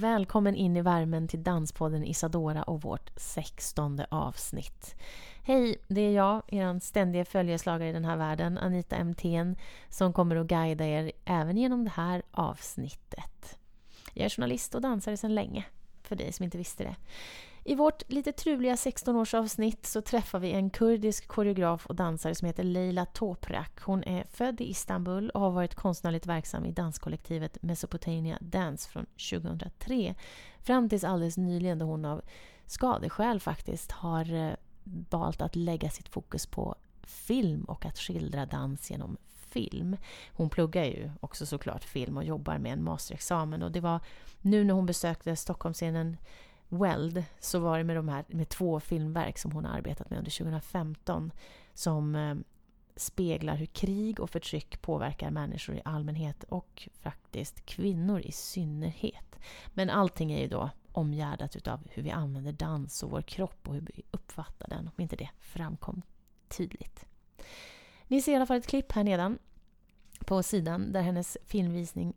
Välkommen in i värmen till Danspodden Isadora och vårt sextonde avsnitt. Hej, det är jag, er ständiga följeslagare i den här världen, Anita MTN, som kommer att guida er även genom det här avsnittet. Jag är journalist och dansare sedan länge, för dig som inte visste det. I vårt lite truliga 16-årsavsnitt så träffar vi en kurdisk koreograf och dansare som heter Leila Toprak. Hon är född i Istanbul och har varit konstnärligt verksam i danskollektivet Mesopotamia Dance från 2003 fram tills alldeles nyligen då hon av skadeskäl faktiskt har eh, valt att lägga sitt fokus på film och att skildra dans genom film. Hon pluggar ju också såklart film och jobbar med en masterexamen och det var nu när hon besökte Stockholmsscenen Weld så var det med, de här, med två filmverk som hon har arbetat med under 2015 som eh, speglar hur krig och förtryck påverkar människor i allmänhet och faktiskt kvinnor i synnerhet. Men allting är ju då omgärdat utav hur vi använder dans och vår kropp och hur vi uppfattar den, om inte det framkom tydligt. Ni ser i alla fall ett klipp här nedan på sidan där hennes filmvisning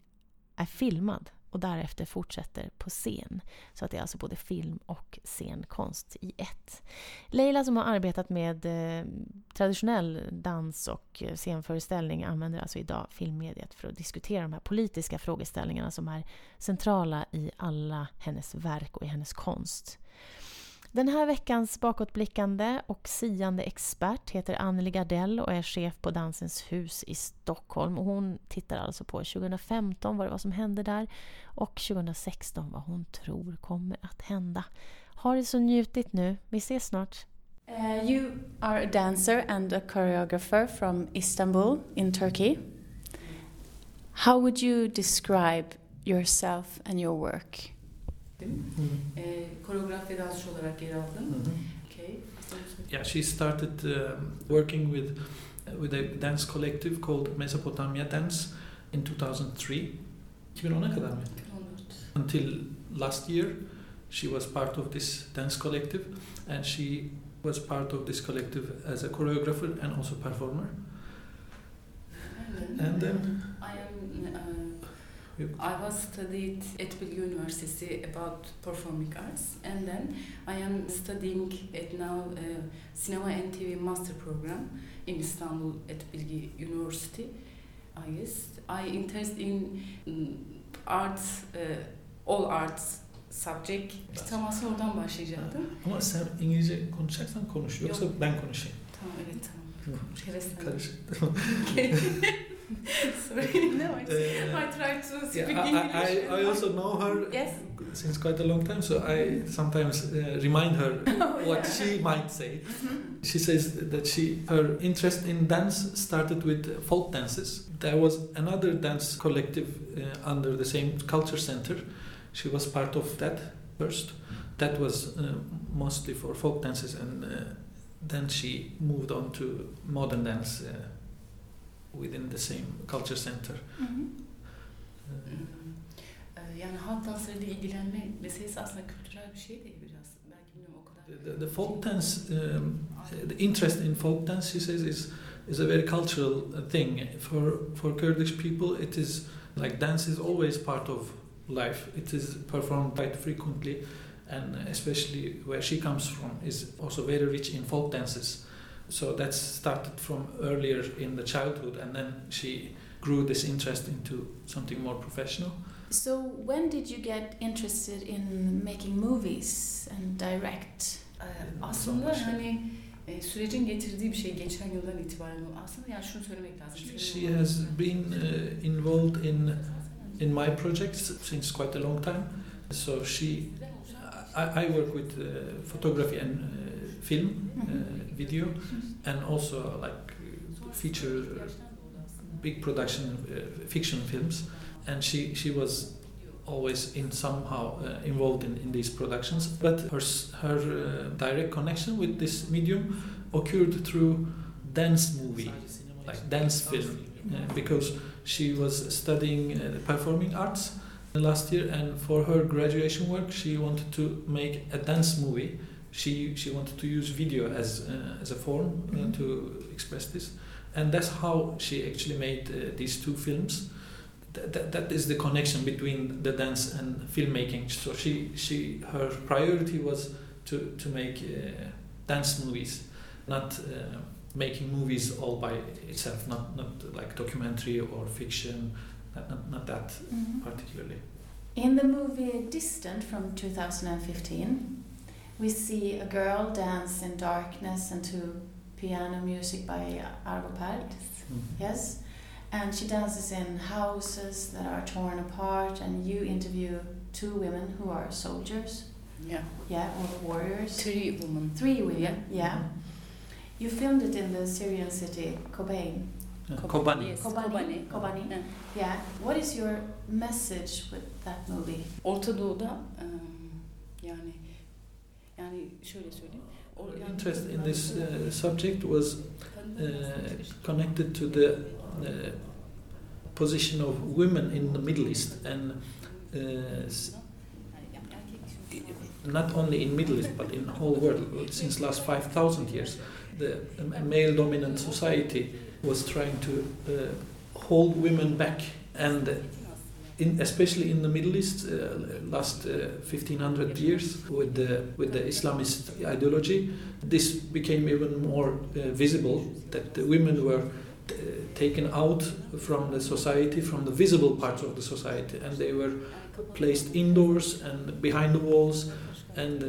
är filmad och därefter fortsätter på scen. Så att det är alltså både film och scenkonst i ett. Leila som har arbetat med eh, traditionell dans och eh, scenföreställning använder alltså idag filmmediet för att diskutera de här politiska frågeställningarna som är centrala i alla hennes verk och i hennes konst. Den här veckans bakåtblickande och siande expert heter Anneli Gardell och är chef på Dansens hus i Stockholm. Och hon tittar alltså på 2015, vad det var som hände där och 2016 vad hon tror kommer att hända. Ha det så njutigt nu. Vi ses snart. Uh, you are a dancer and a choreographer from Istanbul in Turkey. How would you describe yourself and your work? E, koreografi dansçı olarak yer aldın. Okay. Yeah, she started um, working with with a dance collective called Mesopotamia Dance in 2003. 2010'a kadar mı? 2014. Until last year, she was part of this dance collective, and she was part of this collective as a choreographer and also performer. And then I am uh, I was studied at Bilgi University about performing arts and then I am studying at now uh, cinema and TV master program in Istanbul at Bilgi University. I guess I interest in mm, arts, uh, all arts subject. Tam aslında oradan başlayacaktım. ama sen İngilizce konuşacaksan konuş, yoksa Yok. ben konuşayım. Tamam evet tamam. Konuş. Karışık. Sorry. no, I, Uh, I try to speak Yeah, I, English. I, I also know her Yes. since quite a long time, so I sometimes uh, remind her what yeah. she might say. Mhm. She says that she her interest in dance started with folk dances. There was another dance collective uh, under the same culture center. She was part of that first. That was uh, mostly for folk dances, and uh, then she moved on to modern dance uh, within the same culture center. Hı hı. Ee, Yani halk danslarıyla ilgilenme meselesi aslında kültürel bir şey değil biraz. Belki bilmiyorum o kadar. The, the folk dance, um, the interest in folk dance, she says, is is a very cultural uh, thing. For for Kurdish people, it is like dance is always part of life. It is performed quite frequently, and especially where she comes from is also very rich in folk dances. So that started from earlier in the childhood, and then she grew this interest into something more professional. So, when did you get interested in making movies and direct? Ee, aslında hani e, sürecin getirdiği bir şey geçen yıldan itibaren aslında yani şunu söylemek lazım. She has been uh, involved in in my projects since quite a long time. So she, I, I work with uh, photography and uh, film, uh, video, and also like feature big production uh, fiction films. And she she was always in somehow uh, involved in, in these productions. But her her uh, direct connection with this medium occurred through dance movie, like dance film, because she was studying uh, performing arts last year, and for her graduation work, she wanted to make a dance movie. She she wanted to use video as uh, as a form uh, Mhm. to express this, and that's how she actually made uh, these two films. That, that, that is the connection between the dance and filmmaking. So she she her priority was to to make uh, dance movies, not. Uh, making movies all by itself, not not like documentary or fiction, not, not, not that Mhm. particularly. In the movie Distant from 2015, we see a girl dance in darkness and to piano music by Arvo Pärt. Yes, and she dances in houses that are torn apart, and you interview two women who are soldiers, Yeah. yeah, or warriors. Three women. Three women, Yeah. yeah. You filmed it in the Syrian city Kobane. Uh, Kobani. Kobani. Yes, Kobani. Kobani. Kobani. Yeah. Yeah. What is your message with that movie? Orta Doğu'da em, yani yani şöyle söyleyeyim. O- yani- Interest in this uh, subject was uh, connected to the uh, position of women in the Middle East and uh, not only in Middle East but in the whole world since last 5000 years the um, male dominant society was trying to uh, hold women back and in, especially in the Middle East uh, last uh, 1500 years with the with the Islamist ideology this became even more uh, visible that the women were uh, taken out from the society from the visible parts of the society and they were placed indoors and behind the walls and uh,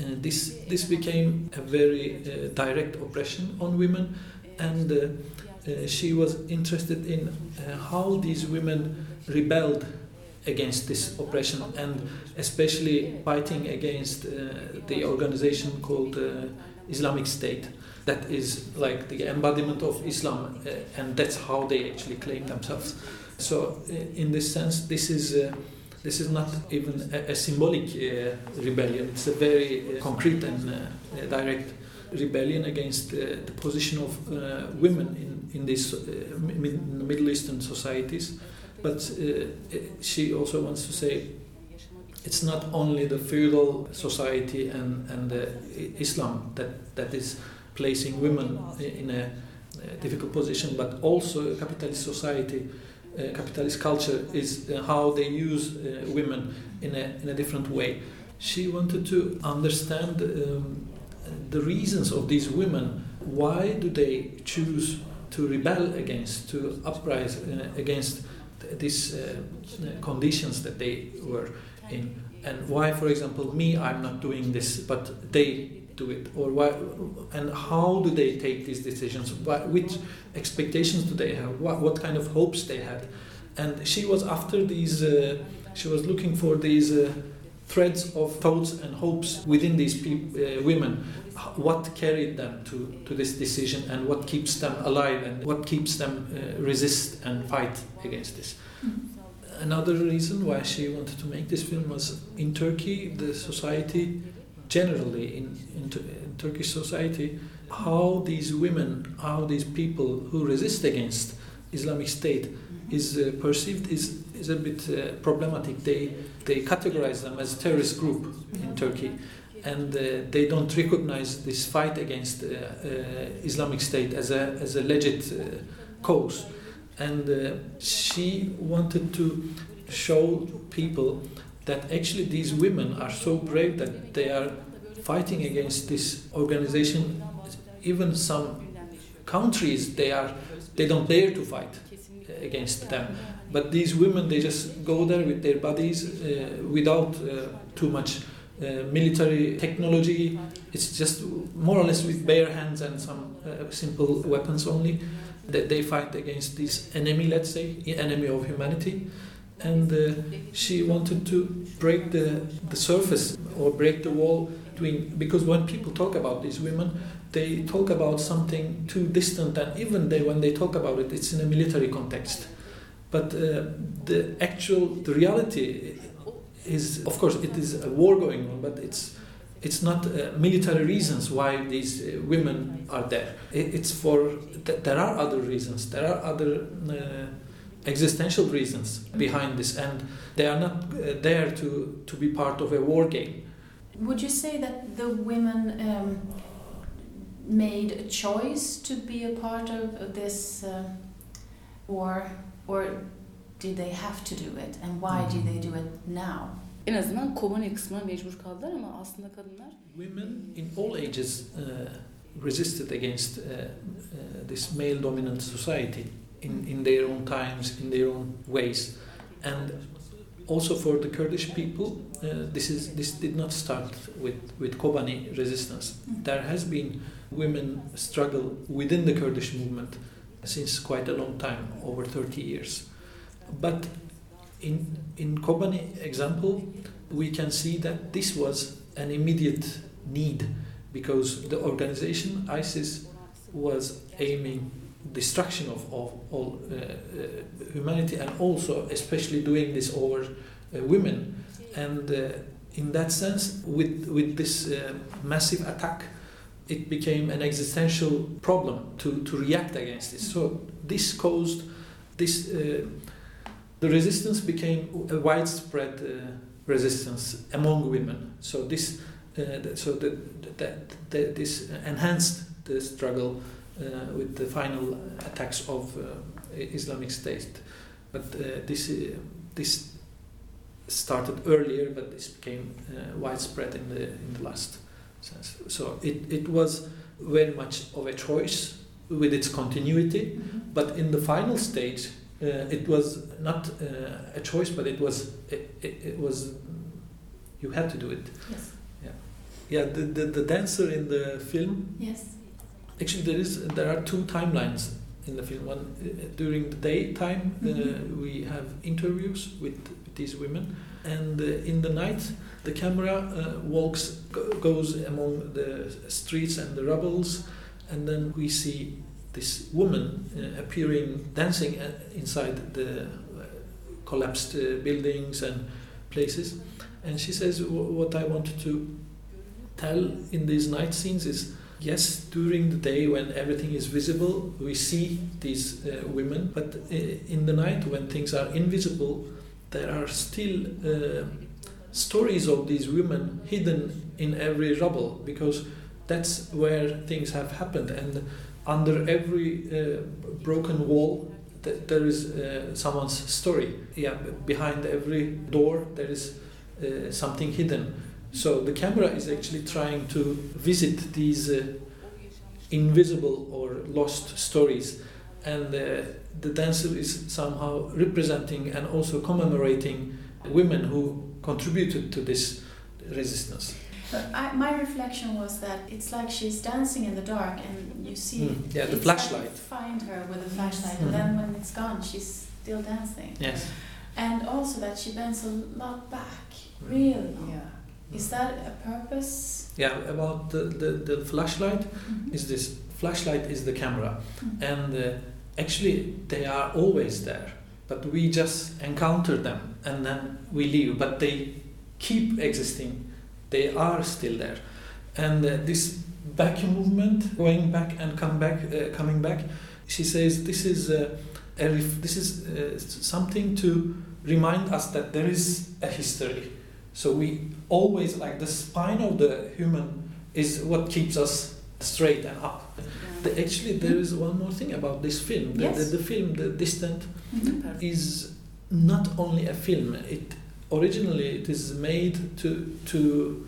uh, this this became a very uh, direct oppression on women and uh, uh, she was interested in uh, how these women rebelled against this oppression and especially fighting against uh, the organization called uh, Islamic State. That is like the embodiment of Islam uh, and that's how they actually claim themselves. So uh, in this sense this is uh, this is not even a, a symbolic uh, rebellion. It's a very concrete and direct rebellion against the position of women in, in these mi- Middle Eastern societies. But uh, she also wants to say it's not only the feudal society and, and Islam that, that is placing women in a, difficult position, but also capitalist society, uh, capitalist culture is uh, how they use uh, women in a, in a different way. She wanted to understand um, the reasons of these women. Why do they choose to rebel against, to uprise uh, against these uh, conditions that they were in? And why, for example, me, I'm not doing this, but they do it? Or why, and how do they take these decisions? Why, which expectations do they have? What, what kind of hopes they had? And she was after these, uh, she was looking for these uh, threads of thoughts and hopes within these peop- uh, women. What carried them to, to this decision and what keeps them alive and what keeps them uh, resist and fight against this. Another reason why she wanted to make this film was in Turkey, the society generally in, in, in Turkish society, how these women, how these people who resist against Islamic State is uh, perceived is, is a bit uh, problematic. They, they categorize them as terrorist group in Turkey and uh, they don't recognize this fight against uh, uh, Islamic State as a, as a legit uh, cause. And she wanted to show people that actually these women are so brave that they are fighting against this organization. Even some countries, they are they don't dare to fight against them. But these women, they just go there with their bodies uh, without uh, too much uh, military technology. It's just more or less with bare hands and some uh, simple weapons only that they fight against this enemy, let's say, enemy of humanity. And uh, she wanted to break the, the surface or break the wall between, because when people talk about these women, they talk about something too distant, and even they, when they talk about it, it's in a military context. But uh, the actual, the reality is, of course, it is a war going on, but it's it's not uh, military reasons why these uh, women are there. It, it's for th- there are other reasons. There are other uh, existential reasons behind this, and they are not uh, there to to be part of a war game. Would you say that the women um, made a choice to be a part of this uh, war, or did they have to do it, and why do they do it now? En azından Kobani kısmına mecbur kaldılar ama aslında kadınlar Women in all ages uh, resisted against uh, uh, this male dominant society in, in their own times, in their own ways. And also for the Kurdish people, uh, this, is, this did not start with, with Kobani resistance. There has been women struggle within the Kurdish movement since quite a long time, over 30 years. But in, in Kobani example, we can see that this was an immediate need because the organization ISIS was aiming destruction of, of all uh, uh, humanity and also especially doing this over uh, women and uh, in that sense with with this uh, massive attack it became an existential problem to, to react against this so this caused this uh, the resistance became a widespread resistance among women so this uh, so that, this enhanced the struggle uh, with the final attacks of uh, Islamic State. But uh, this uh, this started earlier, but this became uh, widespread in the in the last. So it, it was very much of a choice with its continuity, Mm-hmm. but in the final stage, uh, it was not uh, a choice, but it was it, it, it was you had to do it. Yes. Yeah, Yeah. the, the, the dancer in the film Yes. actually there is there are two timelines in the film. One uh, during the daytime uh, Mhm. we have interviews with these women, and uh, in the night the camera uh, walks go, goes among the streets and the rubbles, and then we see this woman uh, appearing dancing inside the collapsed buildings and places, and she says, "What I wanted to tell in these night scenes is." Yes, during the day when everything is visible, we see these uh, women, but in the night when things are invisible, there are still uh, stories of these women hidden in every rubble because that's where things have happened. And under every uh, broken wall, th- there is uh, someone's story. Yeah, behind every door, there is uh, something hidden. So the camera is actually trying to visit these uh, invisible or lost stories, and uh, the dancer is somehow representing and also commemorating women who contributed to this resistance. But I, my reflection was that it's like she's dancing in the dark, and you see. Mm, yeah, the flashlight. Like you find her with a flashlight, Mhm. and then when it's gone, she's still dancing. Yes. And also that she bends a lot back, Mm. really. Yeah. Is that a purpose? Yeah, about the, the, the flashlight Mhm. is this flashlight is the camera, Mhm. and uh, actually they are always there, but we just encounter them and then we leave, but they keep existing, they are still there, and uh, this back movement, going back and come back, uh, coming back, she says this is uh, a ref- this is uh, something to remind us that there is a history. So we always like the spine of the human is what keeps us straight and up. The, actually, there is one more thing about this film. The, Yes. the, the film, The Distant, Mhm. is not only a film. It originally it is made to to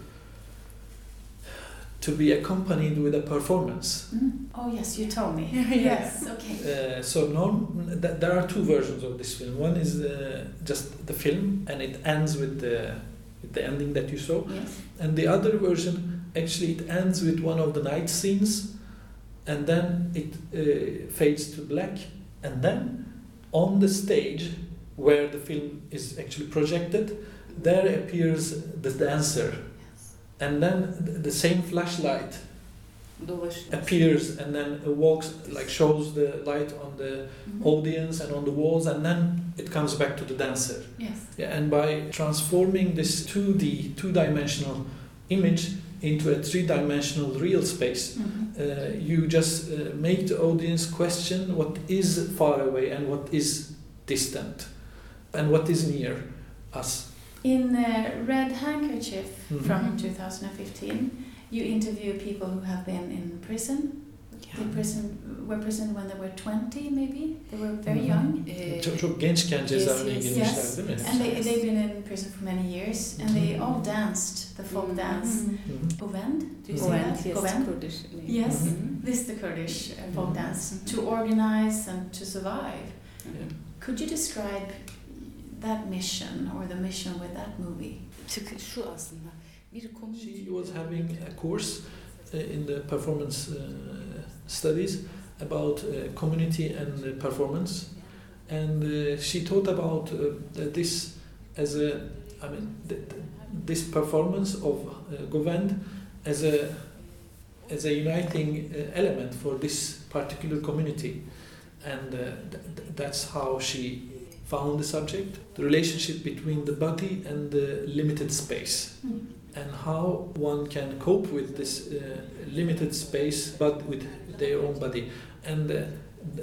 to be accompanied with a performance. Mm. Oh yes, you told me. Yes. Okay. Uh, so norm, th- there are two versions of this film. One is uh, just the film, and it ends with the with the ending that you saw. Yes. And the other version, actually, it ends with one of the night scenes, and then it uh, fades to black, and then on the stage where the film is actually projected, there appears the dancer, and then the same flashlight Dolaşıyor. appears and then walks like shows the light on the Mhm. audience and on the walls and then it comes back to the dancer. Yes. Yeah, and by transforming this 2D, two dimensional image into a three dimensional real space, Mhm. uh, you just uh, make the audience question what is far away and what is distant and what is near us. In uh, Red Handkerchief Mhm. from 2015, you interview people who have been in prison. They prison were prisoned when they were 20, maybe. They were very Mhm. young. Ee, Çok, çok gençken cezaevine yes, girmişler yes. değil mi? And they, they've been in prison for many years, and they all danced the folk Mhm. dance. Mhm. Ovend? Do you Go see ahead, that? Yes, go ahead. Kurdish. Yes, this is the Kurdish uh, folk dance. To organize and to survive. Mhm. Could you describe that mission or the mission with that movie? Çıkı şu aslında. Bir komünite. She was having a course uh, in the performance uh, studies about uh, community and uh, performance, and uh, she taught about uh, this as a, I mean, th- th- this performance of uh, Govend as a as a uniting uh, element for this particular community, and uh, th- th- that's how she found the subject, the relationship between the body and the limited space. And how one can cope with this uh, limited space but with their own body. And the,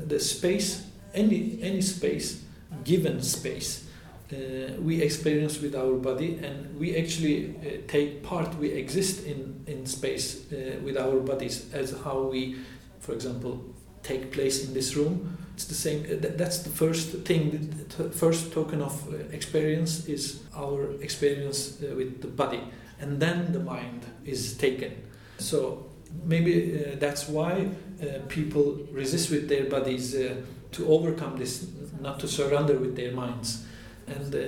the space any any space given space uh, we experience with our body and we actually uh, take part we exist in in space uh, with our bodies as how we for example take place in this room. It's the same uh, that's the first thing the first token of uh, experience is our experience uh, with the body. And then the mind is taken. So maybe uh, that's why uh, people resist with their bodies uh, to overcome this, not to surrender with their minds. And uh,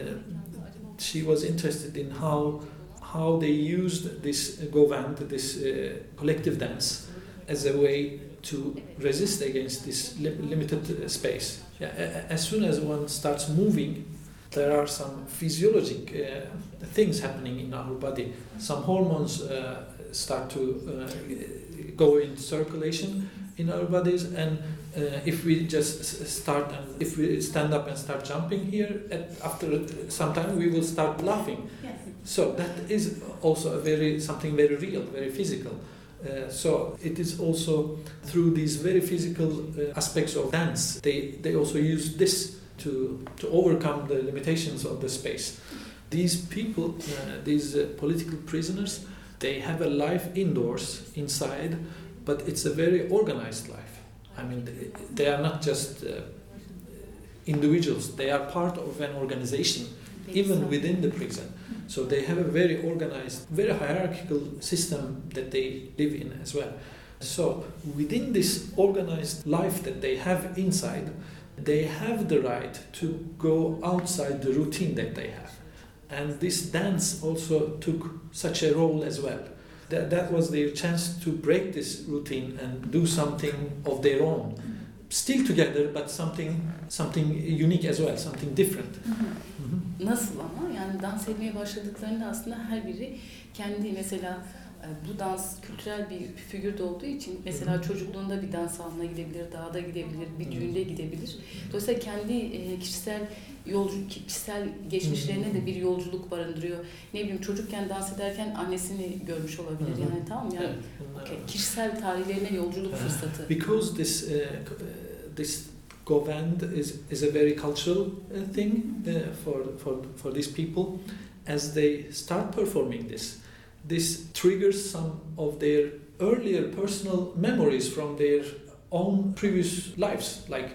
she was interested in how how they used this govand, this uh, collective dance, as a way to resist against this li- limited space. Yeah, as soon as one starts moving, there are some physiologic uh, things happening in our body. Some hormones start to uh, go in circulation in our bodies, and uh, if we just start and if we stand up and start jumping here, at, after some time we will start laughing. Yes. So that is also a very something very real, very physical. Uh, so it is also through these very physical uh, aspects of dance. They they also use this to to overcome the limitations of the space. These people, uh, these uh, political prisoners, they have a life indoors, inside, but it's a very organized life. I mean, they, are not just uh, individuals; they are part of an organization, even within the prison. So they have a very organized, very hierarchical system that they live in as well. So within this organized life that they have inside, they have the right to go outside the routine that they have. And this dance also took such a role as well. That, that was their chance to break this routine and do something of their own. Still together, but something something unique as well, something different. Nasıl ama yani dans etmeye başladıklarında aslında her biri kendi mesela bu dans kültürel bir figür de olduğu için mesela çocukluğunda bir dans salonuna gidebilir, dağda gidebilir, bir düğünde gidebilir. Dolayısıyla kendi e, kişisel yolcu kişisel geçmişlerine de bir yolculuk barındırıyor. Ne bileyim çocukken dans ederken annesini görmüş olabilir yani tamam mı? yani okey, kişisel tarihlerine yolculuk fırsatı. because this uh, this govand is is a very cultural uh, thing uh, for for for these people as they start performing this this triggers some of their earlier personal memories from their own previous lives like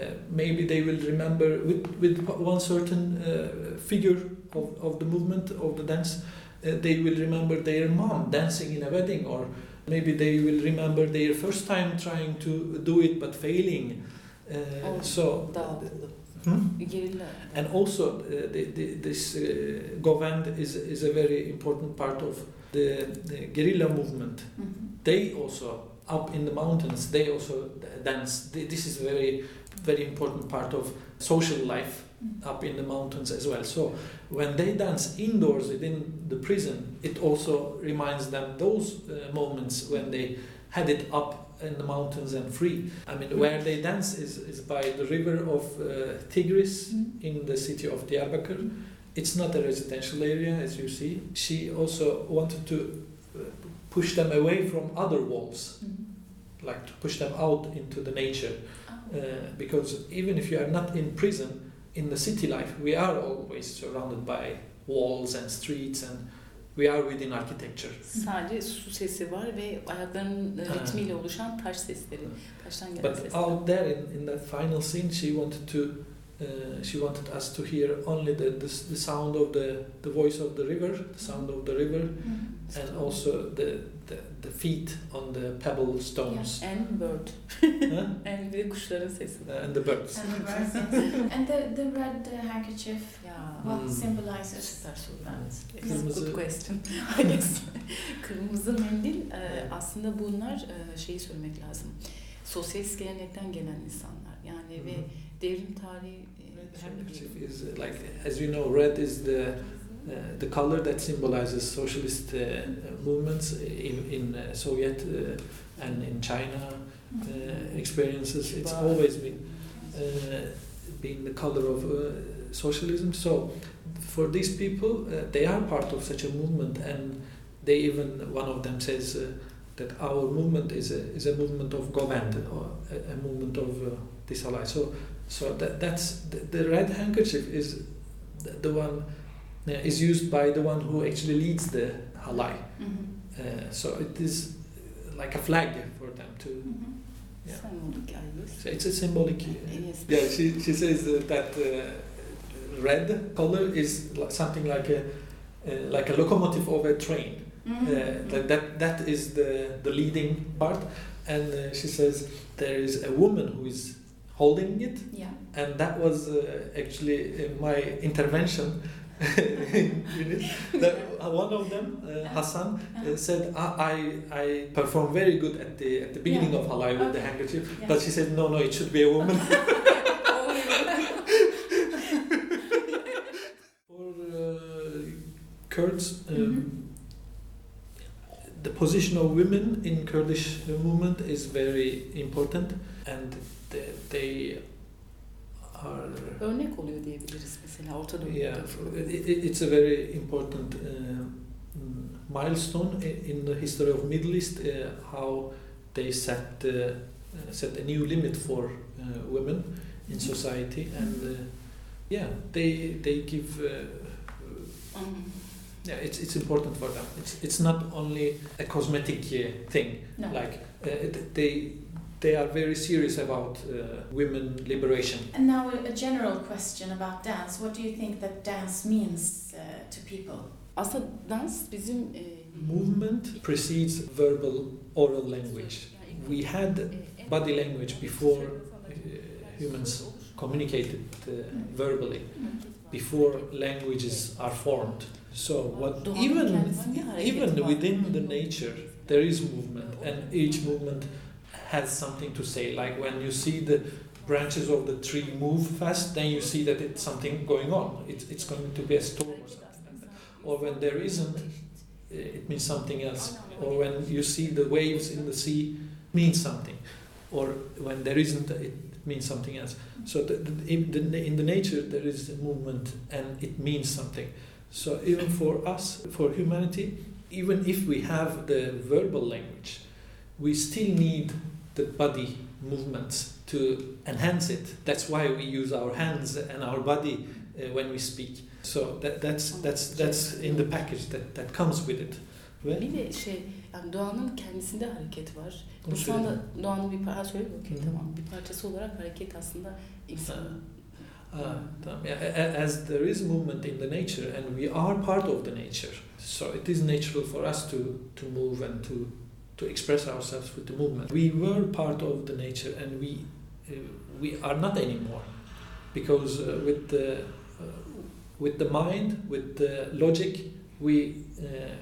uh, maybe they will remember with with one certain uh, figure of, of the movement of the dance uh, they will remember their mom dancing in a wedding or Maybe they will remember their first time trying to do it but failing. Uh, Oh, so, dağıtıldı. Hmm? And also uh, the, the, this uh, govand is is a very important part of the, the guerrilla movement. Mhm. They also up in the mountains. They also dance. This is a very very important part of social life up in the mountains as well. So when they dance indoors within the prison, it also reminds them those uh, moments when they had it up in the mountains and free. I mean, where they dance is, is by the river of uh, Tigris Mm. in the city of Diyarbakir. It's not a residential area, as you see. She also wanted to uh, push them away from other walls, Mm. like to push them out into the nature. Oh. Uh, because even if you are not in prison, in the city life, we are always surrounded by walls and streets, and we are within architecture. Sadece su sesi var ve ayaklarının ritmiyle oluşan taş sesleri, taştan gelen But sesler. out there in, in that final scene, she wanted to, uh, she wanted us to hear only the, the the sound of the the voice of the river, the sound of the river, Mm. and also the the, the feet on the pebble stones And bird. Huh? And de kuşların sesi. and the birds. And the birds. And the, the red uh, handkerchief, Ya. what Mm. symbolizes Süper soru. that? It's a good question. I guess. Kırmızı mendil e, aslında bunlar şeyi söylemek lazım. Sosyalist gelenekten gelen insanlar. Yani ve Mhm. Devrim tarihi Red şöyle handkerchief is uh, like, as you know, red is the uh, the color that symbolizes socialist uh, movements in in uh, Soviet uh, and in China uh, experiences. It's always been uh, been the color of uh, socialism. So for these people, uh, they are part of such a movement, and they even one of them says. Uh, that our movement is a, is a movement of Govind or a, a movement of uh, Disalai. So so that that's the, the red handkerchief is the, the one uh, is used by the one who actually leads the halai. Mhm. Uh, so it is like a flag for them to. Mhm. Yeah. Sembolik, So it's a symbolic. Yes. Yeah, she she says uh, that uh, red color is something like a uh, like a locomotive of a train. Mhm. Uh, that, that that is the the leading part, and uh, she says there is a woman who is holding it, Yeah. and that was uh, actually uh, my intervention. in it. that uh, one of them, uh, Hassan, uh, said I, I I perform very good at the at the beginning Yeah. of Halai with the handkerchief, Yeah. but she said no no it should be a woman. For uh, Kurds, um, Mhm. the position of women in Kurdish movement is very important, and they, they are. Örnek oluyor diyebiliriz mesela Orta Doğu'da. Yeah, it, it- it's a very important uh, mm, milestone in the history of Middle East. Uh, how they set uh, uh, set a new limit for uh, women in society, and uh, yeah, they they give. Uh, Mhm. yeah, it's it's important for them. It's it's not only a cosmetic uh, thing. No. Like uh, they they are very serious about uh, women liberation. And now a, a general question about dance. What do you think that dance means uh, to people? Aslında dans bizim e, Movement precedes verbal oral language. We had body language before uh, humans communicated uh, verbally, before languages are formed. So what even even within the nature there is movement and each movement has something to say. Like when you see the branches of the tree move fast then you see that it's something going on. It's, it's going to be a storm or something. Or when there isn't uh, it means something else. Or when you see the waves in the sea means something. Or when there isn't it means something else. So the, the, in, the, in the nature there is a movement and it means something. So even for us for humanity even if we have the verbal language we still need the body movements to enhance it that's why we use our hands and our body uh, when we speak so that, that's that's that's in the package that, that comes with it Ve- Bir de şey, yani doğanın kendisinde hareket var. Onu İnsan da söyledim. doğanın bir parçası, söyle bakayım Hı. tamam. Bir parçası olarak hareket aslında insanın. Ah, tamam. Yeah, a- a- as there is movement in the nature and we are part of the nature so it is natural for us to to move and to to express ourselves with the movement. We were part of the nature and we uh, we are not anymore because uh, with the uh, with the mind with the logic we uh,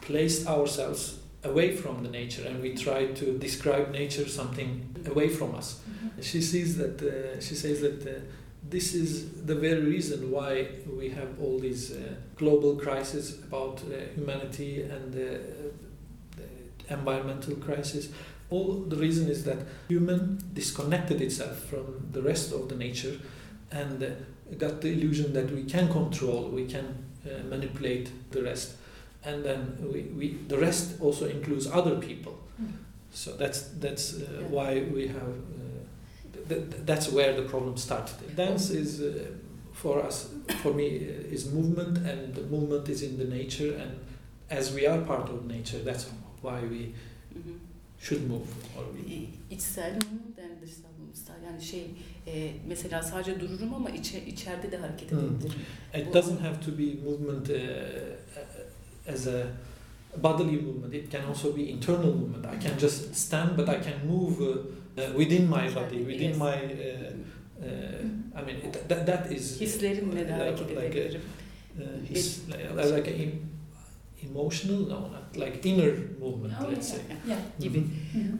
placed ourselves away from the nature and we try to describe nature something away from us. She sees that uh, she says that uh, this is the very reason why we have all these uh, global crises about uh, humanity and uh, environmental crisis All the reason is that human disconnected itself from the rest of the nature and uh, got the illusion that we can control, we can uh, manipulate the rest, and then we, we the rest also includes other people. Mm. So that's that's uh, Yeah. why we have. Uh, th- th- that's where the problem started. Dance is uh, for us, for me, uh, is movement, and the movement is in the nature, and as we are part of nature, that's why we Hı hı. should move. Or we, İ- İçsel movement and dışsal movement. Yani şey e, mesela sadece dururum ama içe, içeride de hareket Hmm. edebilirim. it doesn't have to be movement uh, as a bodily movement. It can also be internal movement. I can just stand, but I can move uh, within my body, within Yes. my. Uh, uh, I mean, it, that, that is Hislerimle de uh, hareket like a, edebilirim. uh, his, like, like a emotional, no, not like inner movement. Oh, let's say. Yeah. Gibi. Mhm.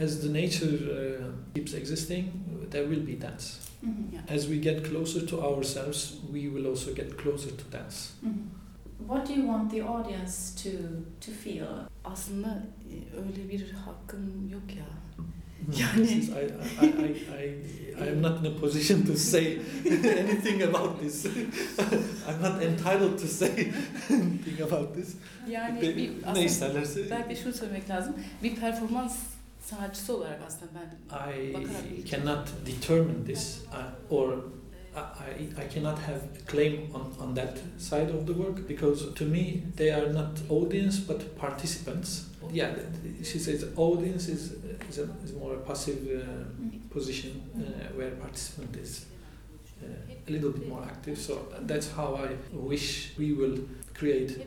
As the nature uh, keeps existing, there will be dance. Mhm. Yeah. As we get closer to ourselves, we will also get closer to dance. Mhm. What do you want the audience to to feel? Aslında öyle bir hakkım yok ya. Yani I, I, I, I, I am not in a position to say anything about this. I'm not entitled to say anything about this. Yani Be- bir, ne isterlerse belki şunu söylemek lazım. Bir performans sanatçısı olarak aslında ben I bakarak cannot determine this uh, or I, I cannot have a claim on, on that side of the work because to me they are not audience but participants. Yeah, she says audience is, is, a, is more a passive uh, position uh, where participant is uh, a little bit more active. So that's how I wish we will create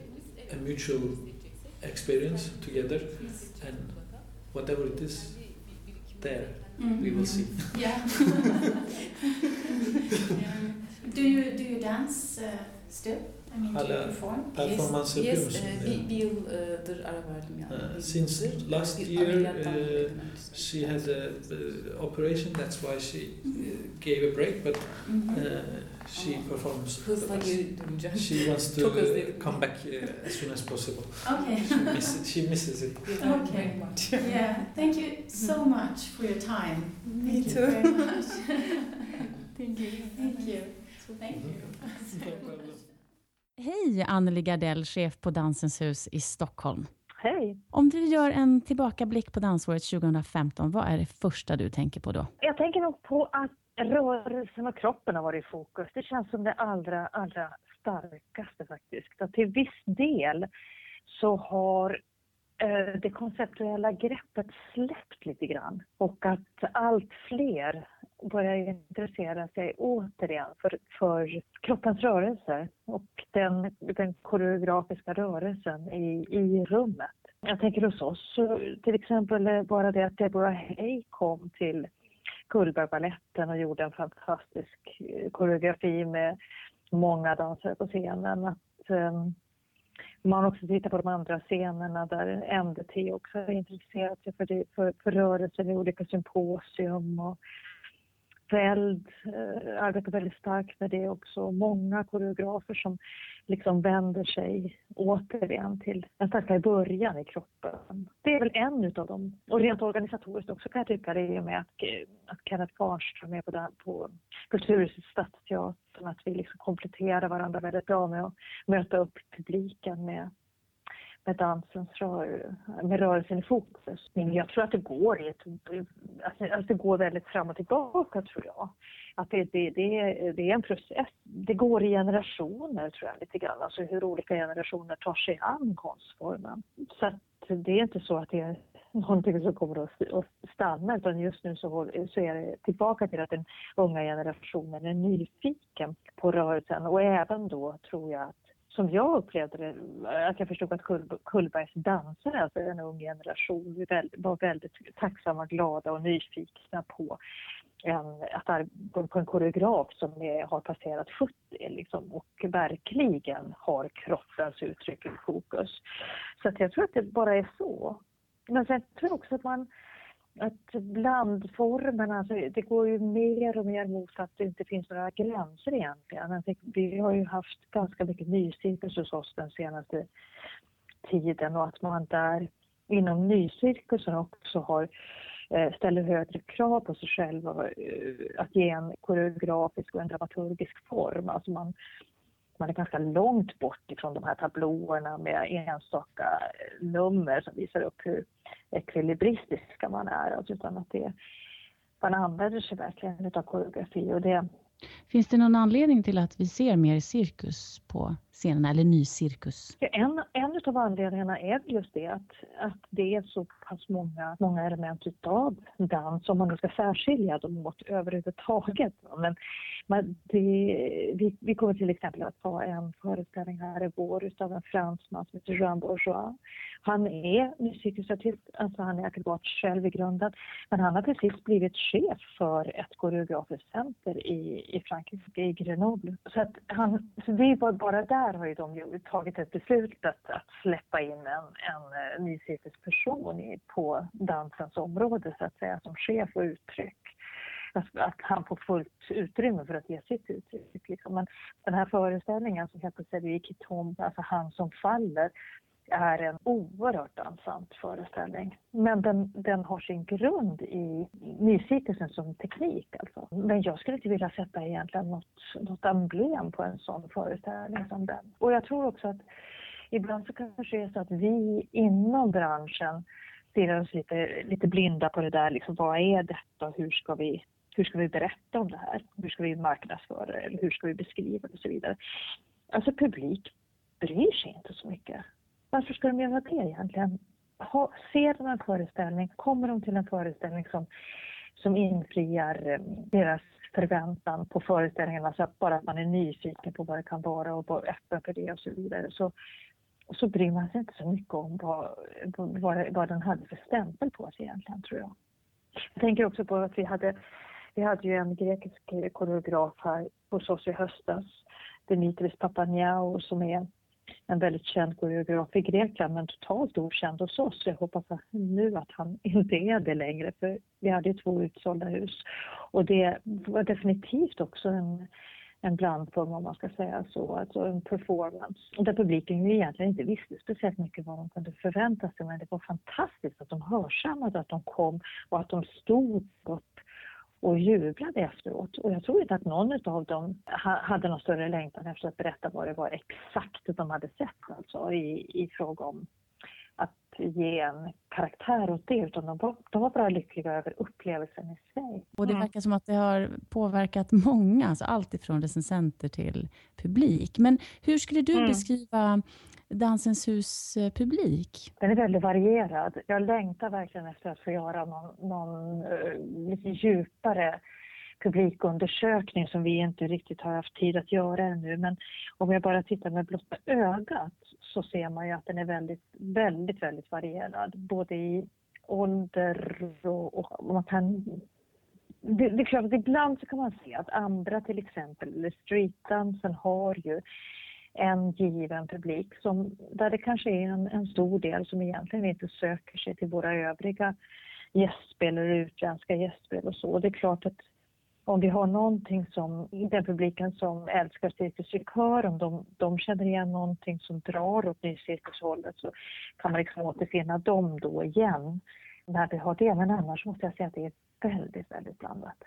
a mutual experience together and whatever it is there we will see. Yeah. do you do you dance uh, still? I mean, do you Hala perform? Performans yapıyor yes, musun? e, bir, bir yıldır ara verdim yani. Uh, Bir since yıldır. last Bir year, uh. She had a uh, operation, that's why she uh, gave a break, but uh, she performs. Hızla geri döneceğim. She wants to Çok uh, özledim. come back uh, as soon as possible. Okay. She, miss, she misses it. Okay. Much. yeah. Thank you so much for your time. Me Thank you too. very much. Thank you. Thank you. Thank you. Hej, Anneli Gardell, chef på Dansens hus i Stockholm. Hej. Om du gör en tillbakablick på dansåret 2015, vad är det första du tänker på då? Jag tänker nog på att rörelsen och kroppen har varit i fokus. Det känns som det allra, allra starkaste faktiskt. Att till viss del så har eh, det konceptuella greppet släppt lite grann och att allt fler börjar intressera sig återigen för, för kroppens rörelser och den, den koreografiska rörelsen i, i rummet. Jag tänker hos oss, till exempel bara det att Deborah Hay kom till Cullbergbaletten och gjorde en fantastisk eh, koreografi med många dansare på scenen. Att, ehm, man också tittar på de andra scenerna där MDT också har intresserat sig för, det, för, för rörelser i olika symposium. Och Feld eh, arbetar väldigt starkt med det också. Många koreografer som liksom vänder sig återigen till en starkare början i kroppen. Det är väl en utav dem. Och rent organisatoriskt också kan jag tycka det i och med att, eh, att Kenneth Garnström är på, den, på Kulturhuset Stadsteatern, att vi liksom kompletterar varandra väldigt bra med att möta upp publiken med med dansens rör, med rörelsen i fokus. Men jag tror att det går i ett, alltså, det går väldigt fram och tillbaka tror jag. Att det, det, det, är, det är en process. Det går i generationer tror jag lite grann, alltså hur olika generationer tar sig an konstformen. Så att det är inte så att det är någonting som kommer att stanna utan just nu så, så är det tillbaka till att den unga generationen är nyfiken på rörelsen och även då tror jag att som jag upplevde det, att jag förstod att Kull, Kullbergs dansare, alltså en ung generation, var väldigt tacksamma, glada och nyfikna på, en, att på en koreograf som är, har passerat 70 liksom, och verkligen har kroppens uttryck i fokus. Så att jag tror att det bara är så. Men sen tror jag också att man att blandformerna, alltså det går ju mer och mer mot att det inte finns några gränser egentligen. Tänker, vi har ju haft ganska mycket nycirkus hos oss den senaste tiden och att man där inom nycirkusen också har eh, ställer högre krav på sig själv eh, att ge en koreografisk och en dramaturgisk form. Alltså man, man är ganska långt bort ifrån de här tablåerna med enstaka eh, nummer som visar upp hur ekvilibristiska man är. Alltså utan att det, man använder sig verkligen av koreografi och det, Finns det någon anledning till att vi ser mer cirkus på scenerna, eller ny cirkus? En, en av anledningarna är just det att, att det är så pass många, många element utav dans, om man nu ska särskilja dem åt överhuvudtaget. Men, men det, vi, vi kommer till exempel att ha en föreställning här i vår utav en fransman som heter Jean Bourgeois. Han är nycirkusartist, alltså han är akrobat själv i grunden, men han har precis blivit chef för ett koreografiskt center i, i Frankrike, i Grenoble. Så att han, så vi var bara där där har ju de ju tagit ett beslut att, att släppa in en, en eh, ny person på dansens område så att säga som chef och uttryck. Att, att han får fullt utrymme för att ge sitt uttryck. Liksom. Men den här föreställningen som heter Cedric Tom, alltså han som faller, är en oerhört dansant föreställning. Men den, den har sin grund i nysittelsen som teknik. Alltså. Men jag skulle inte vilja sätta egentligen något, något emblem på en sån föreställning som den. Och jag tror också att ibland så kanske det är så att vi inom branschen stirrar oss lite, lite blinda på det där, liksom, vad är detta, hur ska vi hur ska vi berätta om det här? Hur ska vi marknadsföra det? Eller hur ska vi beskriva det och så vidare? Alltså publik bryr sig inte så mycket. Varför ska de göra det egentligen? Ha, ser de en föreställning, kommer de till en föreställning som, som infriar eh, deras förväntan på föreställningen, alltså bara att man är nyfiken på vad det kan vara och bara öppen för det och så vidare, så, så bryr man sig inte så mycket om vad, vad, vad den hade för stämpel på sig egentligen, tror jag. Jag tänker också på att vi hade, vi hade ju en grekisk koreograf här hos oss i höstas, Dimitris Papaniao, som är en väldigt känd koreograf i Grekland men totalt okänd hos oss. Jag hoppas nu att han inte är det längre för vi hade ju två utsålda hus. Och det var definitivt också en, en blandform om man ska säga så, alltså en performance. Och där publiken ju egentligen inte visste speciellt mycket vad de kunde förvänta sig men det var fantastiskt att de hörsammade att de kom och att de stod upp och jublade efteråt. Och jag tror inte att någon av dem hade någon större längtan efter att berätta vad det var exakt de hade sett alltså i, i fråga om ge en karaktär åt det, utan de var, de var bara lyckliga över upplevelsen i sig. Och det mm. verkar som att det har påverkat många, alltså allt ifrån recensenter till publik. Men hur skulle du mm. beskriva Dansens hus-publik? Den är väldigt varierad. Jag längtar verkligen efter att få göra någon, någon uh, lite djupare publikundersökning som vi inte riktigt har haft tid att göra ännu. Men om jag bara tittar med blotta ögat så ser man ju att den är väldigt, väldigt, väldigt varierad. Både i ålder och, och man kan det, det, är klart att ibland så kan man se att andra till exempel, eller streetdansen har ju en given publik som, där det kanske är en, en stor del som egentligen inte söker sig till våra övriga gästspel eller utländska gästspel och så. Det är klart att om vi har någonting som, den publiken som älskar cirkus i kör, om de, de känner igen någonting som drar åt nycirkushållet så kan man liksom återfinna dem då igen när vi har det. Men annars måste jag säga att det är väldigt, väldigt blandat.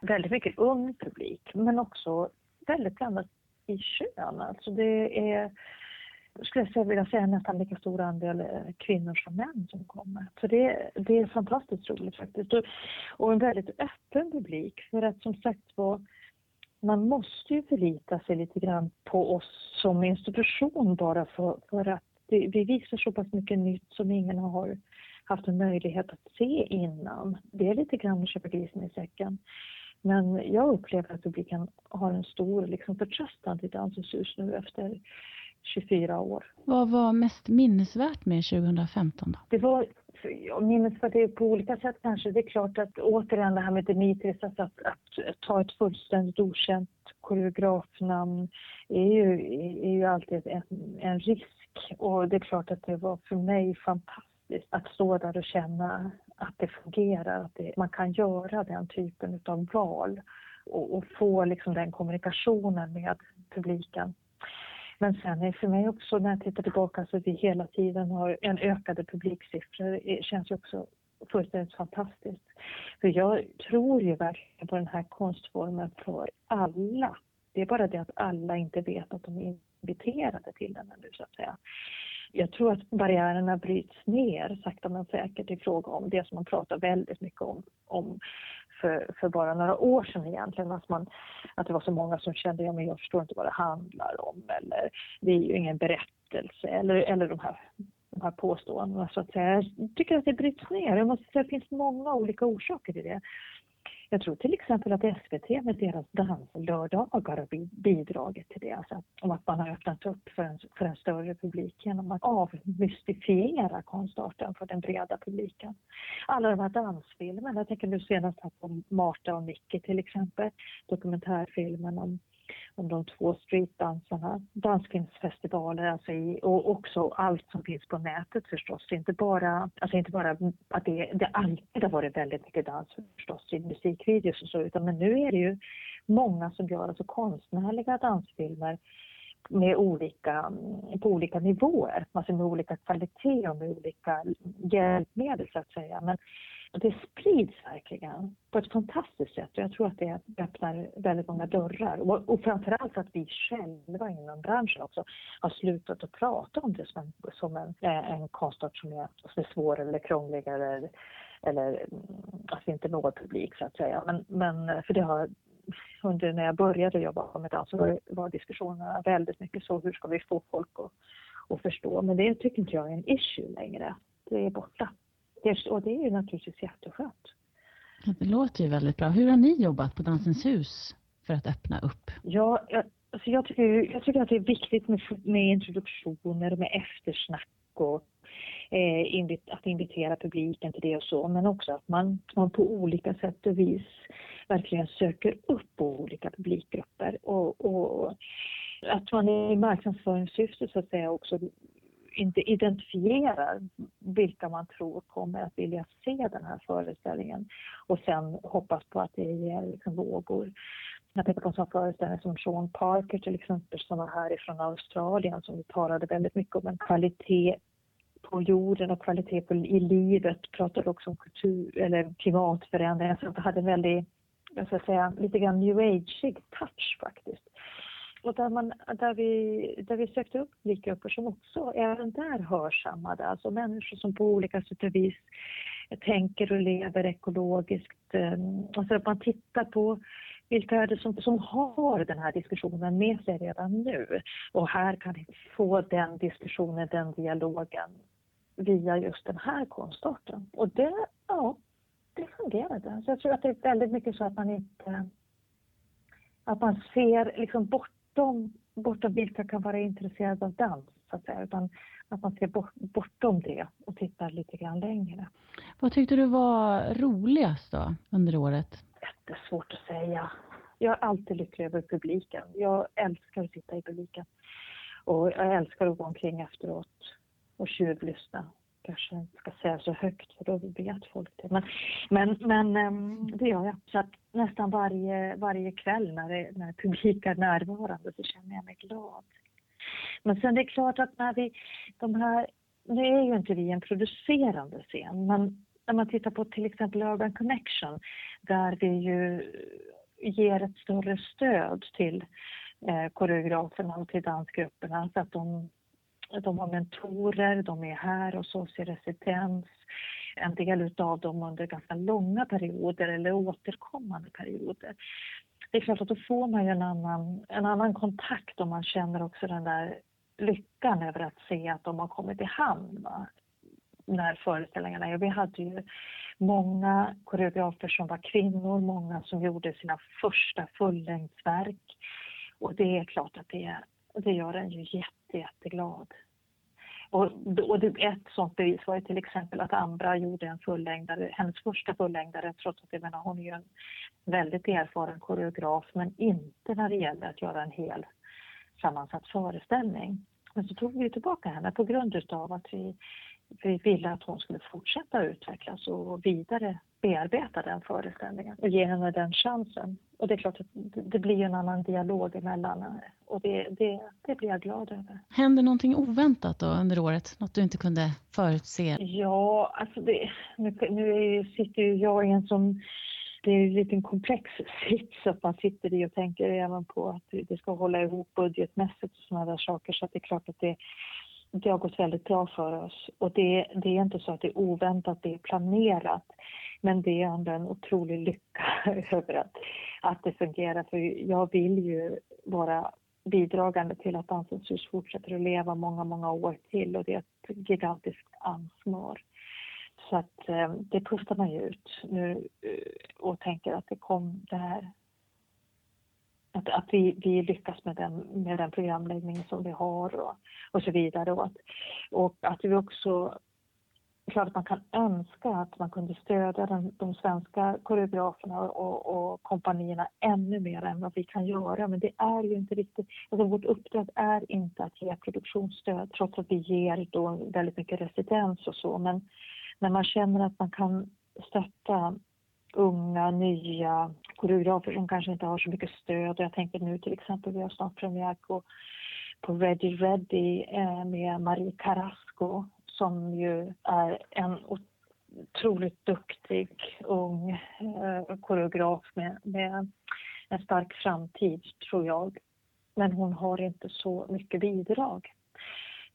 Väldigt mycket ung publik men också väldigt blandat i kön. Alltså det är, skulle jag vilja säga, nästan lika stor andel eh, kvinnor som män som kommer. Så det, det är fantastiskt roligt faktiskt. Och, och en väldigt öppen publik för att som sagt var man måste ju förlita sig lite grann på oss som institution bara för, för att det, vi visar så pass mycket nytt som ingen har haft en möjlighet att se innan. Det är lite grann att köpa grisen i säcken. Men jag upplever att publiken har en stor liksom, förtröstan till Dansens hus nu efter 24 år. Vad var mest minnesvärt med 2015 då? Det var ja, minnesvärt är på olika sätt kanske. Det är klart att återigen det här med Dimitris, att, att, att ta ett fullständigt okänt koreografnamn är ju, är ju alltid en, en risk. Och det är klart att det var för mig fantastiskt att stå där och känna att det fungerar, att det, man kan göra den typen av val och, och få liksom den kommunikationen med publiken. Men sen är för mig också när jag tittar tillbaka så vi hela tiden har en ökade publiksiffror. Det känns ju också fullständigt fantastiskt. För jag tror ju verkligen på den här konstformen för alla. Det är bara det att alla inte vet att de är inviterade till den nu så att säga. Jag tror att barriärerna bryts ner sakta men säkert i fråga om det som man pratar väldigt mycket om, om för, för, bara några år sedan egentligen. Att, man, att det var så många som kände, ja men jag förstår inte vad det handlar om eller det är ju ingen berättelse eller, eller de här de här påståendena så att säga. Jag tycker att det bryts ner. Jag måste säga att det finns många olika orsaker till det. Jag tror till exempel att SVT med deras danslördagar har bidragit till det. Alltså om att man har öppnat upp för en, för en större publik genom att avmystifiera konstarten för den breda publiken. Alla de här dansfilmerna, jag tänker nu senast här på Marta och Nicky till exempel, dokumentärfilmen om om de två streetdansarna, dansfilmsfestivaler alltså i, och också allt som finns på nätet förstås. Inte bara, alltså inte bara att det, det alltid har varit väldigt mycket dans förstås i musikvideos och så, utan men nu är det ju många som gör alltså konstnärliga dansfilmer med olika, på olika nivåer, alltså med olika kvalitet och med olika hjälpmedel så att säga. Men det sprids verkligen på ett fantastiskt sätt och jag tror att det öppnar väldigt många dörrar. Och, och framförallt att vi själva inom branschen också har slutat att prata om det som en, som en, eh, en konstart som är, som är svår eller krångligare eller, eller att vi inte når publik så att säga. Men, men för det har under när jag började jobba med dans så var, var diskussionerna väldigt mycket så hur ska vi få folk att, att förstå. Men det tycker inte jag är en issue längre. Det är borta. Det, och det är ju naturligtvis jätteskönt. Det låter ju väldigt bra. Hur har ni jobbat på Dansens hus för att öppna upp? Ja, jag, alltså jag, tycker, jag tycker att det är viktigt med, med introduktioner och med eftersnack och eh, invit, att invitera publiken till det och så, men också att man, man på olika sätt och vis verkligen söker upp olika publikgrupper och, och att man i marknadsföringssyfte så att säga också inte identifierar vilka man tror kommer att vilja se den här föreställningen och sen hoppas på att det ger liksom vågor. Jag tänker på en sån föreställning som Sean Parker till exempel som var härifrån Australien som talade väldigt mycket om en kvalitet på jorden och kvalitet på, i livet, pratade också om kultur eller klimatförändringar. Så det hade en väldigt, jag ska säga, lite grann new age touch faktiskt och där, man, där, vi, där vi sökte upp publikgrupper som också även där hörsammade, alltså människor som på olika sätt och vis tänker och lever ekologiskt. Eh, alltså att man tittar på vilka är det som, som har den här diskussionen med sig redan nu? Och här kan vi få den diskussionen, den dialogen via just den här konstarten. Och det, ja, det fungerade. Så jag tror att det är väldigt mycket så att man inte att man ser liksom bort bortom, bortom vilka kan vara intresserade av dans, så att säga, utan att man ser bort, bortom det och tittar lite grann längre. Vad tyckte du var roligast då under året? Jättesvårt att säga. Jag är alltid lycklig över publiken. Jag älskar att sitta i publiken. Och jag älskar att gå omkring efteråt och tjuvlyssna kanske inte ska säga så högt för då vet folk det. Men, men, men ehm, det gör jag. Så att nästan varje, varje kväll när, det, när publik är närvarande så känner jag mig glad. Men sen det är klart att när vi, de här, nu är ju inte vi en producerande scen, men när man tittar på till exempel Urban Connection där vi ju ger ett större stöd till eh, koreograferna och till dansgrupperna så att de de har mentorer, de är här hos oss i residens. En del av dem under ganska långa perioder eller återkommande perioder. Det är klart att då får man ju en annan, en annan kontakt och man känner också den där lyckan över att se att de har kommit i hamn. Va? När föreställningarna är. Vi hade ju många koreografer som var kvinnor, många som gjorde sina första fullängdsverk. Och det är klart att det, det gör en ju jätte jätteglad. Och, och ett sånt bevis var ju till exempel att Ambra gjorde en fullängdare, hennes första fullängdare, trots att jag menar, hon är ju en väldigt erfaren koreograf, men inte när det gäller att göra en hel sammansatt föreställning. Men så tog vi tillbaka henne på grund av att vi, vi ville att hon skulle fortsätta utvecklas och vidare bearbeta den föreställningen och ge henne den chansen. Och det är klart att det blir en annan dialog emellan och det, det, det blir jag glad över. Hände någonting oväntat då under året? Något du inte kunde förutse? Ja, alltså det, nu, nu sitter ju jag i en sån det är en liten komplex sits att man sitter i och tänker även på att det ska hålla ihop budgetmässigt och sådana där saker så att det är klart att det, det har gått väldigt bra för oss. Och det, det är inte så att det är oväntat, det är planerat. Men det är ändå en otrolig lycka över att, att det fungerar. För jag vill ju vara bidragande till att Dansens hus fortsätter att leva många, många år till. Och det är ett gigantiskt ansvar. Så att eh, det pustar man ju ut nu eh, och tänker att det kom det här att, att vi, vi lyckas med den, med den programläggning som vi har och, och så vidare. Och att, och att vi också klart att man kan önska att man kunde stödja den, de svenska koreograferna och, och kompanierna ännu mer än vad vi kan göra. Men det är ju inte riktigt, alltså vårt uppdrag är inte att ge produktionsstöd trots att vi ger då väldigt mycket residens och så. Men när man känner att man kan stötta unga, nya koreografer som kanske inte har så mycket stöd. Och jag tänker nu till exempel, vi har snart premiär på, på Ready Ready eh, med Marie Carrasco som ju är en otroligt duktig ung eh, koreograf med, med en stark framtid, tror jag. Men hon har inte så mycket bidrag.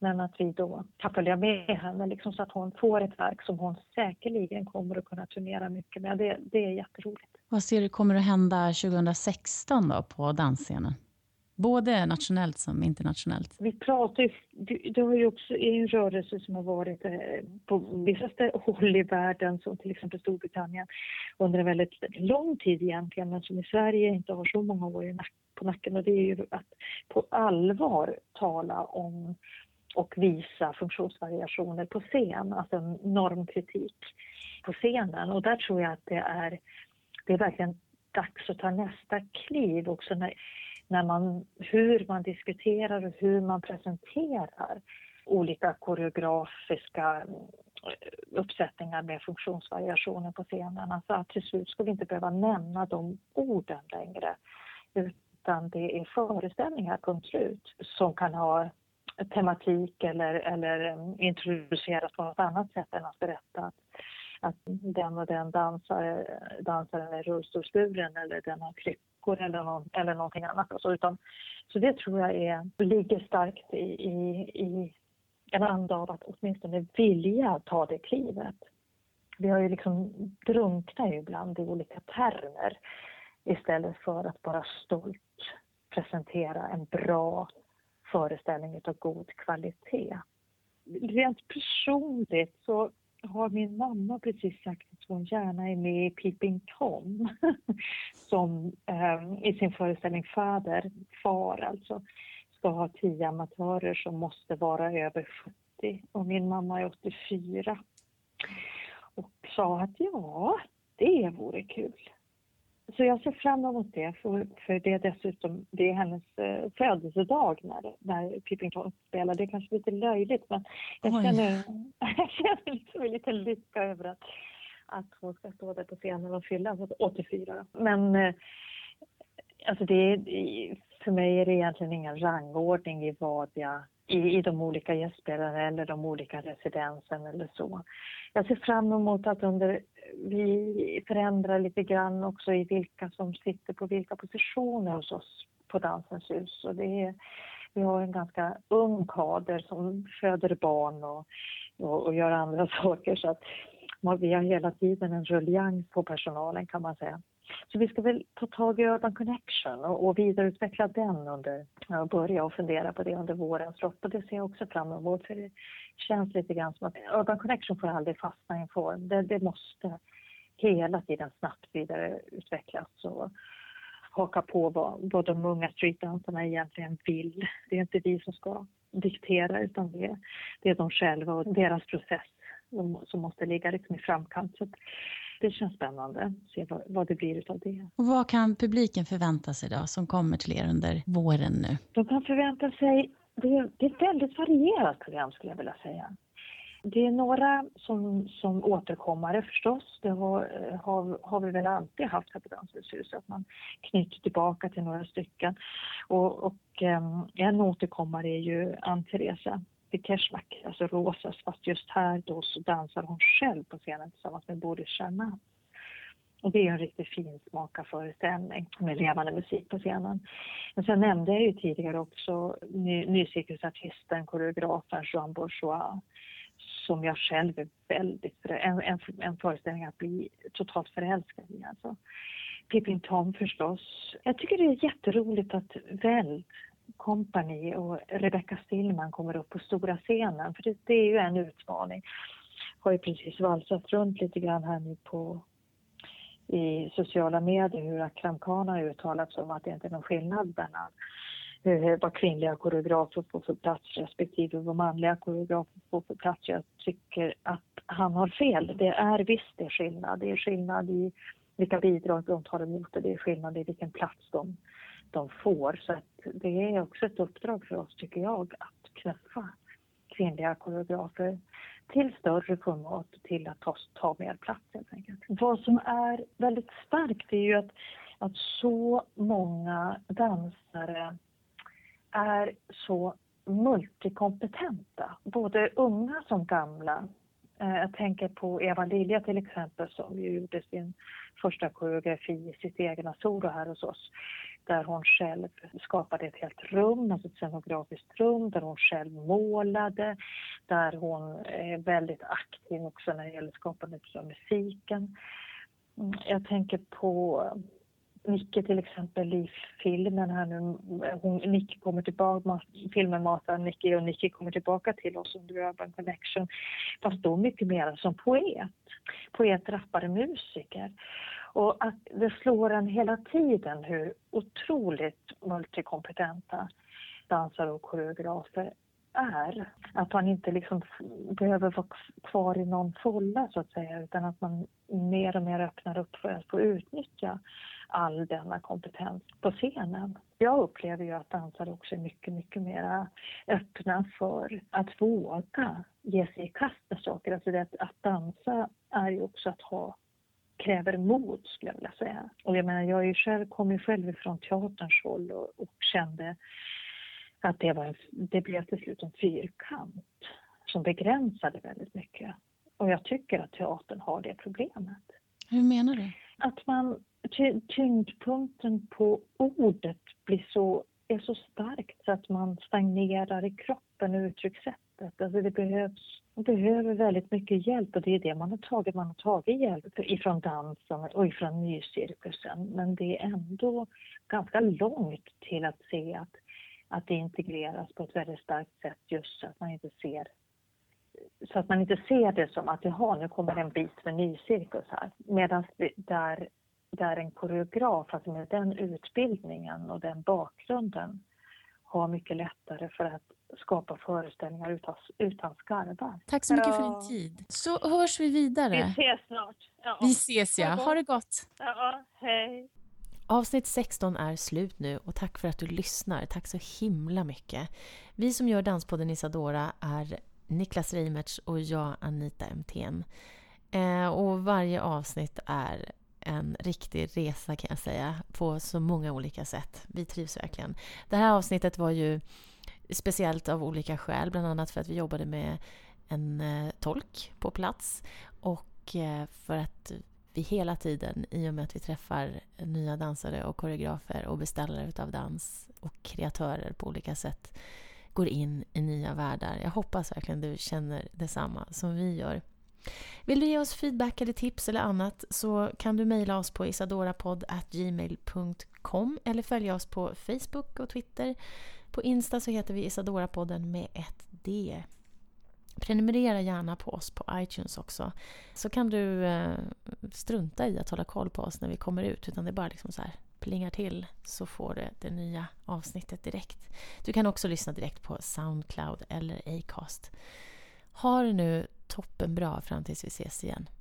Men att vi då kan följa med henne liksom, så att hon får ett verk som hon säkerligen kommer att kunna turnera mycket med. Det, det är jätteroligt. Vad ser du kommer att hända 2016 då på dansscenen? Både nationellt som internationellt. Vi pratar ju, det har ju också är en rörelse som har varit eh, på vissa håll i världen som till exempel Storbritannien under en väldigt lång tid egentligen men som i Sverige inte har så många år på nacken och det är ju att på allvar tala om och visa funktionsvariationer på scen, alltså normkritik på scenen. Och där tror jag att det är, det är verkligen dags att ta nästa kliv också när, när man, hur man diskuterar och hur man presenterar olika koreografiska eh, uppsättningar med funktionsvariationer på scenen. Alltså att till slut ska vi inte behöva nämna de orden längre utan det är föreställningar, punkt slut, som kan ha tematik eller, eller eh, introduceras på något annat sätt än att berätta att, att den och den dansare, dansaren är rullstolsburen eller den har kryckor eller, någon, eller någonting annat. Så, utan, så det tror jag är, ligger starkt i, i, i en anda av att åtminstone vilja ta det klivet. Vi har ju liksom drunknat ibland i olika termer istället för att bara stolt presentera en bra föreställning av god kvalitet. Rent personligt så har min mamma precis sagt att hon gärna är med i Peeping Tom som eh, i sin föreställning Fader, far alltså, ska ha tio amatörer som måste vara över 70 och min mamma är 84 och sa att ja, det vore kul. Så jag ser fram emot det, för, för det är dessutom det är hennes eh, födelsedag när, när Pippington spelar. Det är kanske lite löjligt men jag Oj. känner, jag känner liksom lite lycka över att, att hon ska stå där på scenen och fylla 84. Men eh, alltså det, för mig är det egentligen ingen rangordning i vad jag i, i de olika gästspelarna eller de olika residensen eller så. Jag ser fram emot att under, vi förändrar lite grann också i vilka som sitter på vilka positioner hos oss på Dansens hus. Och det är, vi har en ganska ung kader som föder barn och, och, och gör andra saker så att vi har hela tiden en ruljans på personalen kan man säga. Så vi ska väl ta tag i Urban Connection och, och vidareutveckla den under, och börja och fundera på det under vårens lopp och det ser jag också fram emot för det känns lite grann som att Urban Connection får aldrig fastna i en form. Det, det måste hela tiden snabbt vidareutvecklas och haka på vad, vad de unga streetdansarna egentligen vill. Det är inte vi som ska diktera utan det är, det är de själva och deras process som måste ligga liksom i framkant. Så det känns spännande att se vad, vad det blir utav det. Och vad kan publiken förvänta sig då som kommer till er under våren nu? De kan förvänta sig, det är, det är ett väldigt varierat program skulle jag vilja säga. Det är några som, som återkommare förstås. Det har, har, har vi väl alltid haft här på Dansens hus, att man knyter tillbaka till några stycken. Och, och um, en återkommare är ju Ann-Teresa Keshmak, alltså Rosas, fast just här då så dansar hon själv på scenen tillsammans med Boris Charnat. Och det är en riktigt finsmakad föreställning med levande musik på scenen. Men sen nämnde jag ju tidigare också ny, nycirkusartisten, koreografen Jean Bourgeois som jag själv är väldigt, en, en, en föreställning att bli totalt förälskad i alltså. Pippin Tom förstås. Jag tycker det är jätteroligt att väl Company och Rebecca Stillman kommer upp på stora scenen för det, det är ju en utmaning. Har ju precis valsat runt lite grann här nu på i sociala medier hur Akram Khan har uttalat sig om att det inte är någon skillnad mellan vad kvinnliga koreografer får för plats respektive vad manliga koreografer får för plats. Jag tycker att han har fel. Det är visst det är skillnad. Det är skillnad i vilka bidrag de tar emot och det är skillnad i vilken plats de, de får. Så det är också ett uppdrag för oss, tycker jag, att knuffa kvinnliga koreografer till större format till att ta, ta mer plats helt enkelt. Vad som är väldigt starkt är ju att, att så många dansare är så multikompetenta, både unga som gamla. Eh, jag tänker på Eva Lilja till exempel som ju gjorde sin första koreografi i sitt egna solo här hos oss där hon själv skapade ett helt rum, alltså ett scenografiskt rum, där hon själv målade, där hon är väldigt aktiv också när det gäller skapandet av musiken. Mm, jag tänker på Nicke till exempel i filmen här nu. Hon, Nicke kommer tillbaka, filmen matar Nicke och Nicke kommer tillbaka till oss under Urban Connection. Fast då mycket mer som poet. Poet, rappare, musiker. Och att det slår en hela tiden hur otroligt multikompetenta dansare och koreografer är. Att man inte liksom behöver vara kvar i någon fålla, så att säga utan att man mer och mer öppnar upp för att få utnyttja all denna kompetens på scenen. Jag upplever ju att dansare också är mycket, mycket mer öppna för att våga ge sig i kast med saker. Alltså det att dansa är ju också att ha kräver mod skulle jag vilja säga. Och jag menar, jag är ju själv, kom ju själv ifrån teaterns håll och, och kände att det, var en, det blev till slut en fyrkant som begränsade väldigt mycket. Och jag tycker att teatern har det problemet. Hur menar du? Att man, ty, tyngdpunkten på ordet blir så, är så starkt så att man stagnerar i kroppen och uttryckssättet. Alltså det behövs man behöver väldigt mycket hjälp och det är det man har tagit. Man har tagit hjälp ifrån dansen och ifrån nycirkusen men det är ändå ganska långt till att se att, att det integreras på ett väldigt starkt sätt just så att man inte ser så att man inte ser det som att jaha, nu kommer en bit med nycirkus här. Medan där, där en koreograf, alltså med den utbildningen och den bakgrunden har mycket lättare för att skapa föreställningar utan, utan skarvar. Tack så mycket ja. för din tid. Så hörs vi vidare. Vi ses snart. Ja. Vi ses ja. Ha det gott. Ja, hej. Avsnitt 16 är slut nu och tack för att du lyssnar. Tack så himla mycket. Vi som gör Danspodden Isadora är Niklas Reimertz och jag Anita MTN. Eh, och varje avsnitt är en riktig resa kan jag säga på så många olika sätt. Vi trivs verkligen. Det här avsnittet var ju speciellt av olika skäl, bland annat för att vi jobbade med en eh, tolk på plats och eh, för att vi hela tiden, i och med att vi träffar nya dansare och koreografer och beställare utav dans och kreatörer på olika sätt, går in i nya världar. Jag hoppas verkligen du känner detsamma som vi gör. Vill du ge oss feedback eller tips eller annat så kan du mejla oss på isadorapodd.gmail.com eller följa oss på Facebook och Twitter. På Insta så heter vi isadorapodden med ett D. Prenumerera gärna på oss på iTunes också. Så kan du eh, strunta i att hålla koll på oss när vi kommer ut. Utan det bara liksom så här plingar till så får du det nya avsnittet direkt. Du kan också lyssna direkt på Soundcloud eller Acast. Ha det nu toppenbra fram tills vi ses igen.